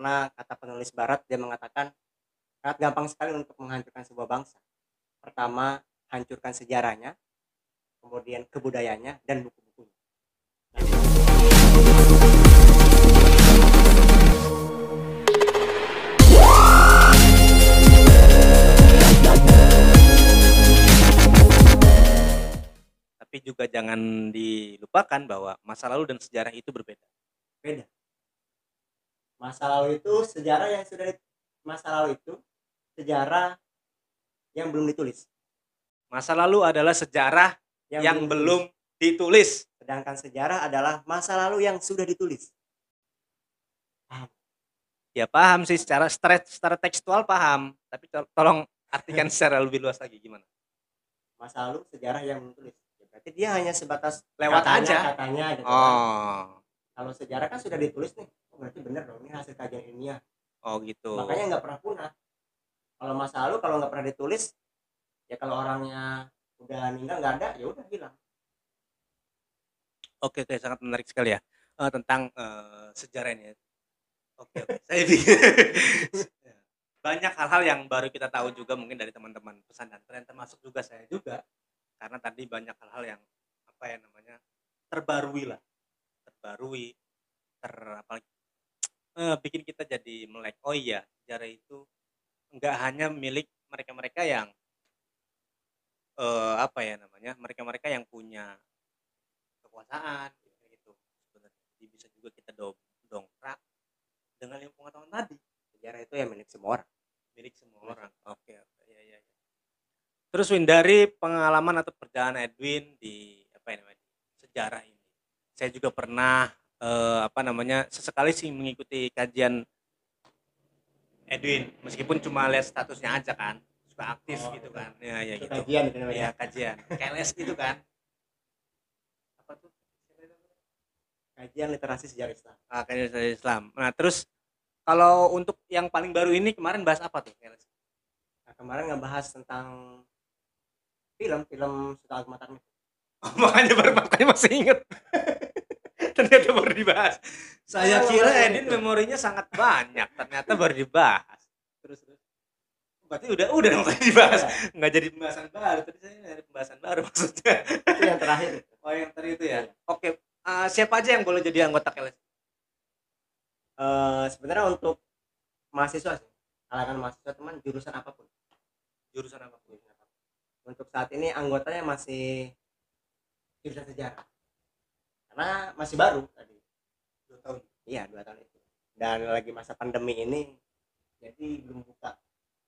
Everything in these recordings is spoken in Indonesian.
karena kata penulis barat dia mengatakan sangat gampang sekali untuk menghancurkan sebuah bangsa. Pertama hancurkan sejarahnya kemudian kebudayanya dan buku-bukunya. Tapi juga jangan dilupakan bahwa masa lalu dan sejarah itu berbeda. beda masa lalu itu sejarah yang sudah di- masa lalu itu sejarah yang belum ditulis Masa lalu adalah sejarah yang, belum ditulis. ditulis. sedangkan sejarah adalah masa lalu yang sudah ditulis Ya paham sih secara secara, tekstual paham, tapi tol- tolong artikan secara lebih luas lagi gimana? masa lalu sejarah yang belum ditulis Ya, berarti dia hanya sebatas Lewat katanya, aja. katanya gitu kan. Oh, kalau sejarah kan sudah ditulis nih oh, berarti benar dong ini hasil kajian ilmiah oh gitu. makanya nggak pernah punah kalau masa lalu kalau nggak pernah ditulis ya kalau orangnya udah meninggal nggak ada ya udah hilang Oke, oke, sangat menarik sekali ya Eh, tentang sejarah ini. ya. Oke, oke. Saya pikir banyak hal-hal yang baru kita tahu juga mungkin dari teman-teman pesan dan tren termasuk juga saya juga karena tadi banyak hal-hal yang apa ya namanya terbarui lah, terbarui, ter apa eh, bikin kita jadi melek. Oh iya, sejarah itu nggak hanya milik mereka-mereka yang eh, apa ya namanya mereka-mereka yang punya kekuasaan gitu. Sebenarnya jadi bisa juga kita do dongkrak dengan ilmu pengetahuan tadi. Sejarah itu ya milik semua orang. Milik semua orang. Oke oke ya ya ya. Terus Win dari pengalaman atau perjalanan Edwin di apa ya namanya sejarah ini saya juga pernah eh, apa namanya sesekali sih mengikuti kajian Edwin. Meskipun cuma lihat statusnya aja kan suka aktif Oh, gitu itu. kan. Ya ya Itu gitu. kajian ya kajian. KLS gitu kan. Apa tuh? Kajian literasi sejarah Islam. Ah, kajian dari Islam. Nah terus kalau untuk yang paling baru ini kemarin bahas apa tuh KLS nah, kemarin ngebahas tentang film film setelah mata Oh, makanya baru makanya masih inget ternyata baru dibahas. Saya Oh, kira Edin iya. memorinya sangat banyak ternyata baru dibahas. Terus terus. Berarti udah udah dong tadi dibahas. Nggak jadi pembahasan baru tadi saya dari pembahasan baru maksudnya. Itu yang terakhir. Oh yang tadi itu ya. Iya. oke ah, siapa aja yang boleh jadi anggota KLS Eh, sebenarnya untuk mahasiswa sih. Kalangan mahasiswa teman jurusan apa pun. Jurusan apa Jurusan apa pun. untuk saat ini anggotanya masih jurusan sejarah karena masih baru tadi dua tahun iya dua tahun itu dan lagi masa pandemi ini jadi belum buka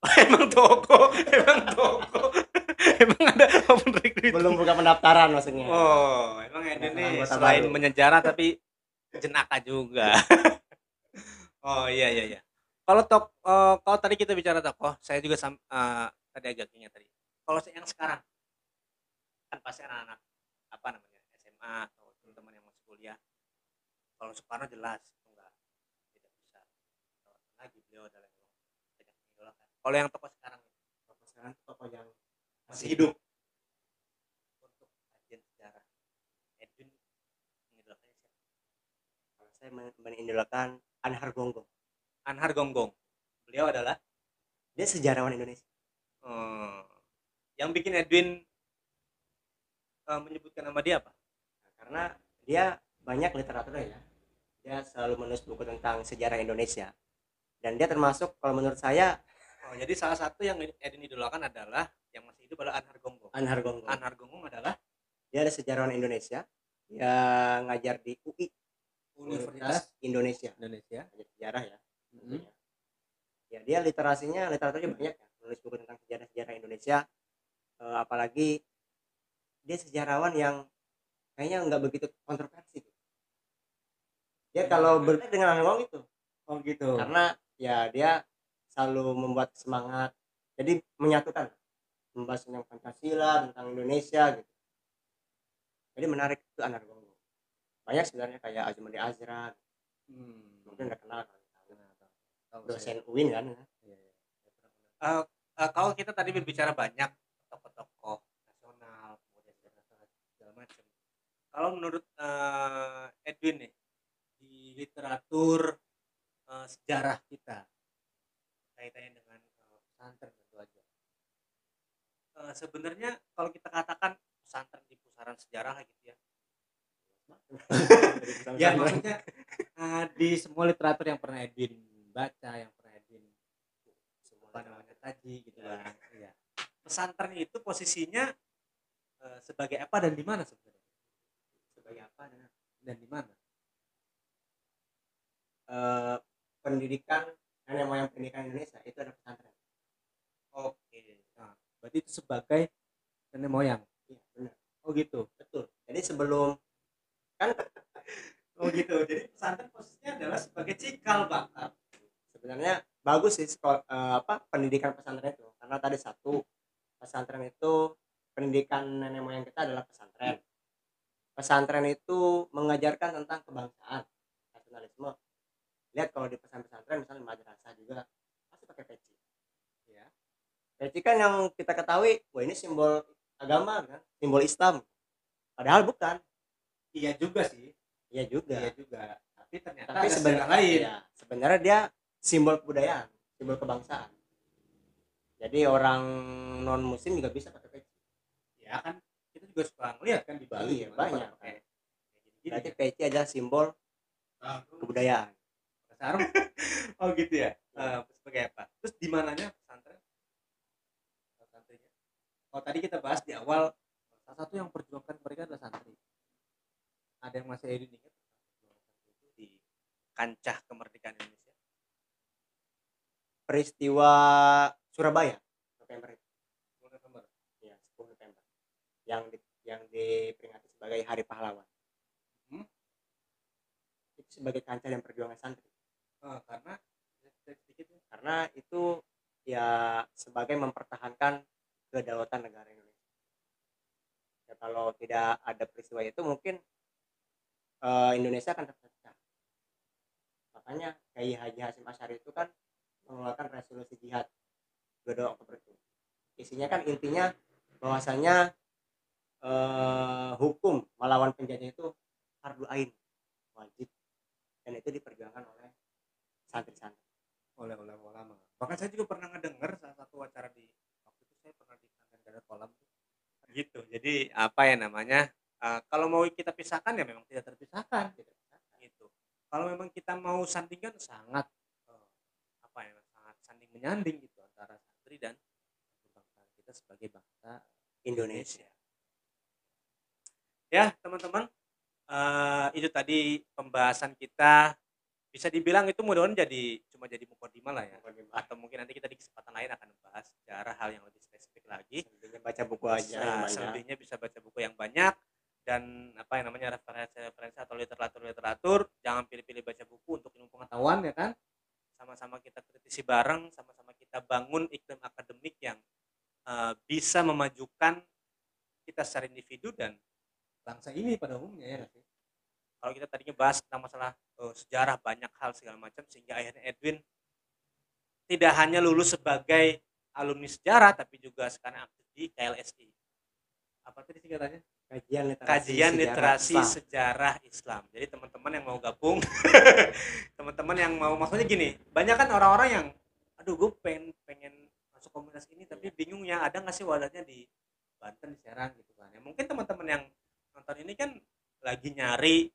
emang toko emang toko emang ada open recruitment belum buka pendaftaran maksudnya Oh, emang Karena nih selain baru. menyejarah tapi jenaka juga. oh iya iya iya. Kalau tok eh, kalau tadi kita bicara tokoh, saya juga sam, eh, tadi agak ingat tadi. Kalau yang sekarang kan pasti anak-anak apa namanya SMA atau kuliah. Kalau Soekarno jelas enggak tidak bisa. Lagi beliau adalah yang banyak mengidolakan. Kalau yang tokoh sekarang Tokoh sekarang tokoh yang masih hidup untuk kajian sejarah Edwin mengidolakannya siapa? Kalau saya men- menidolakan Anhar Gonggong Anhar Gonggong beliau adalah dia sejarawan Indonesia eh, yang bikin Edwin eh, menyebutkan nama dia apa Nah, karena dia banyak literaturnya ya. Dia selalu menulis buku tentang sejarah Indonesia. Dan dia termasuk kalau menurut saya oh, jadi salah satu yang Edwin idolakan adalah yang masih hidup adalah Anhar Gonggong Anhar Gonggong Anhar Gonggong adalah? Dia ada sejarawan Indonesia. Dia ngajar di UI Universitas Indonesia. Indonesia. Ngajar sejarah ya. Tentunya. ya dia literasinya literaturnya banyak ya. Menulis buku tentang sejarah-sejarah Indonesia. Eh, apalagi dia sejarawan yang kayaknya nggak begitu kontroversi dia kalau berbeda dengan Anhar Gonggong itu. Oh gitu. Karena ya dia selalu membuat semangat. Jadi menyatukan. Membahas tentang Pancasila tentang Indonesia gitu. Jadi menarik itu Anar Gonggong banyak sebenarnya kayak Azmadi Azra. Hmm. mungkin udah kenal. Tahu dosen. UIN kan? Iya, iya. Eh, eh, kalau kita tadi berbicara banyak tokoh-tokoh nasional kemudian internasional segala macam. Kalau menurut eh, Edwin nih di literatur eh, sejarah kita kaitannya dengan eh, pesantren tentu aja. Eh, sebenarnya kalau kita katakan pesantren di pusaran sejarah gitu ya. ya maksudnya eh, di semua literatur yang pernah Edwin baca, yang pernah Edwin apa namanya kaji gitu kan. Iya. Pesantren itu posisinya eh, sebagai apa dan di mana sebenarnya? sebagai apa dan Dan di mana? Eh, pendidikan nenek moyang pendidikan Indonesia itu ada pesantren Oke. Nah, berarti itu sebagai nenek moyang. iya benar Oh gitu. betul jadi sebelum kan Oh gitu. Jadi pesantren posisinya adalah sebagai cikal bakal. sebenarnya bagus sih sekol- eh, apa pendidikan pesantren itu karena tadi satu pesantren itu pendidikan nenek moyang kita adalah pesantren pesantren itu mengajarkan tentang kebangsaan nasionalisme lihat kalau di pesan pesantren misalnya madrasah juga pasti pakai peci Ya. peci kan yang kita ketahui wah ini simbol agama kan simbol Islam padahal bukan Iya juga sih. iya juga Iya juga. Tapi ternyata tapi sebenarnya lain. iya, sebenarnya dia simbol kebudayaan simbol kebangsaan jadi orang non muslim juga bisa pakai peci Ya kan kita juga suka ngeliat kan di Bali Iya, banyak, pakai gini-gini berarti ya. peci adalah simbol kebudayaan sarung. oh gitu ya. Eh, sebagai apa? Terus di mananya. Oh tadi kita bahas di awal salah satu yang perjuangkan mereka adalah santri. Ada yang masih Edwin ingat itu di kancah kemerdekaan Indonesia? peristiwa Surabaya November itu 10 November. ya 10 November yang di, yang diperingati sebagai Hari Pahlawan Hmm. itu sebagai kancah dan perjuangan santri Eh, karena sedikit karena itu ya sebagai mempertahankan kedaulatan negara Indonesia. Ya, kalau tidak ada peristiwa itu mungkin eh, Indonesia akan terpecah. Makanya Kiai Haji Hasim Asyari itu kan mengeluarkan resolusi jihad 22 Oktober itu. Isinya kan intinya bahwasanya eh, hukum melawan penjajah itu fardu ain wajib dan itu diperjuangkan oleh santri-santri. oleh oleh ulama. Bahkan saya juga pernah ngedenger salah satu acara di waktu itu saya pernah Darat Kolam. Gitu. Jadi apa ya namanya? eh, kalau mau kita pisahkan ya memang tidak terpisahkan Gitu. gitu. Kalau memang kita mau sandingkan sangat eh, apa ya sangat sanding menyanding gitu antara santri dan kebangsaan kita sebagai bangsa Indonesia. Ya teman-teman, eh, itu tadi pembahasan kita bisa dibilang itu mudah-mudahan jadi cuma jadi mukadimah lah ya. Atau mungkin nanti kita di kesempatan lain akan membahas secara hal yang lebih spesifik lagi. Selebihnya baca buku aja Nah, selebihnya bisa baca buku yang banyak. Dan apa yang namanya referensi-referensi atau literatur-literatur jangan pilih-pilih baca buku untuk ilmu pengetahuan ya kan? Sama-sama kita kritisi bareng sama-sama kita bangun iklim akademik yang eh, bisa memajukan kita secara individu dan bangsa ini pada umumnya ya kalau kita tadinya bahas tentang masalah eh, sejarah banyak hal segala macam sehingga akhirnya Edwin tidak hanya lulus sebagai alumni sejarah tapi juga sekarang aktif di KLSI apa tadi singkatannya? Kajian literasi kajian sejarah literasi Islam. sejarah Islam. Jadi teman-teman yang mau gabung teman-teman yang mau maksudnya gini banyak kan orang-orang yang aduh gue pengen pengen masuk komunitas ini tapi bingungnya ada nggak sih wadahnya di Banten di Serang? Gitu kan. Ya mungkin teman-teman yang nonton ini kan lagi nyari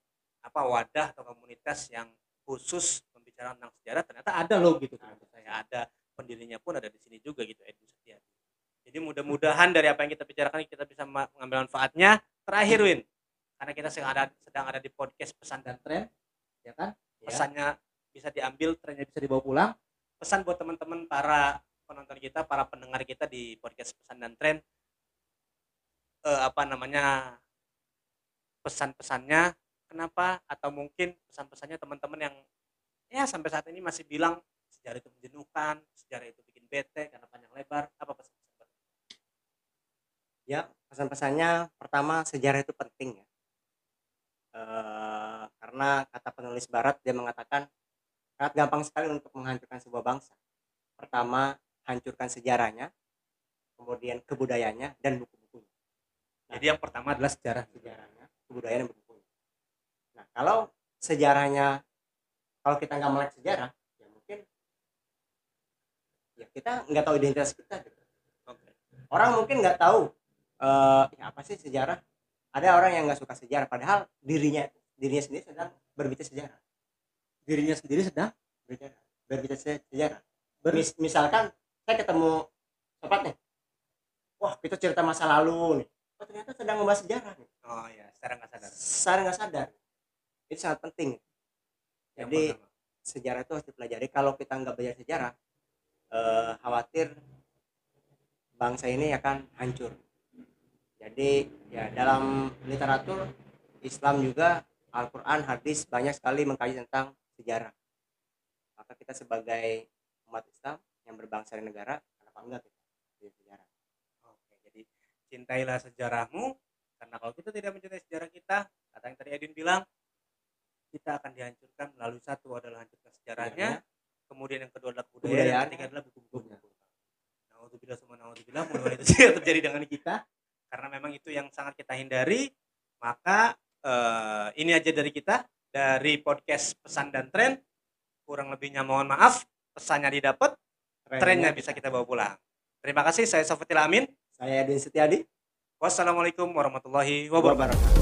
apa wadah atau komunitas yang khusus membicarakan tentang sejarah ternyata ada loh gitu saya ada pendirinya pun ada di sini juga gitu Edu Setiadi. Jadi mudah-mudahan dari apa yang kita bicarakan kita bisa mengambil manfaatnya. Terakhir Win karena kita sedang ada sedang ada di podcast pesan dan tren ya kan? Ya. pesannya bisa diambil trennya bisa dibawa pulang. Pesan buat teman-teman para penonton kita para pendengar kita di podcast pesan dan tren. Eh, apa namanya pesan-pesannya kenapa atau mungkin pesan-pesannya teman-teman yang ya sampai saat ini masih bilang sejarah itu menjenuhkan sejarah itu bikin bete karena panjang lebar. Apa pesan ya pesan-pesannya pertama sejarah itu penting ya. Eh, karena kata penulis barat dia mengatakan sangat gampang sekali untuk menghancurkan sebuah bangsa. Pertama hancurkan sejarahnya kemudian kebudayaannya dan buku-bukunya. Jadi yang pertama adalah sejarah. Sejarahnya kebudayaan dan buku-bukunya nah kalau sejarahnya kalau kita nggak melek sejarah ya ya kita nggak tahu identitas kita gitu. Oke. orang mungkin nggak tahu eh ya apa sih sejarah. Ada orang yang nggak suka sejarah padahal dirinya dirinya sendiri sedang berbicara sejarah. Dirinya sendiri sedang berbicara berbicara se- sejarah. Mis- misalkan saya ketemu sobat nih. Wah kita cerita masa lalu nih. Oh ternyata sedang membahas sejarah nih. Oh ya, secara nggak sadar. saya nggak sadar itu sangat penting. Jadi pertama. sejarah itu harus dipelajari. Kalau kita nggak belajar sejarah eh, khawatir bangsa ini akan hancur. Jadi ya dalam literatur Islam juga Al-Quran hadis banyak sekali mengkaji tentang sejarah. Maka kita sebagai umat Islam yang berbangsa dan negara kenapa enggak kita belajar sejarah? Oke, jadi cintailah sejarahmu karena kalau kita tidak mencintai sejarah kita, kata yang tadi Edwin bilang, kita akan dihancurkan melalui satu adalah hancurkan sejarahnya, kemudian yang kedua adalah kebudayaan, yang ketiga adalah buku-bukunya. Naudzubillah semua naudzubillah, mudah-mudahan itu terjadi dengan kita karena memang itu yang sangat kita hindari. Maka eh, ini aja dari kita dari podcast pesan dan tren. Kurang lebihnya mohon maaf, pesannya didapat, trennya bisa kita bawa pulang. Terima kasih, saya Sofatil Amin. saya Edwin Setiadi Wassalamualaikum warahmatullahi wabarakatuh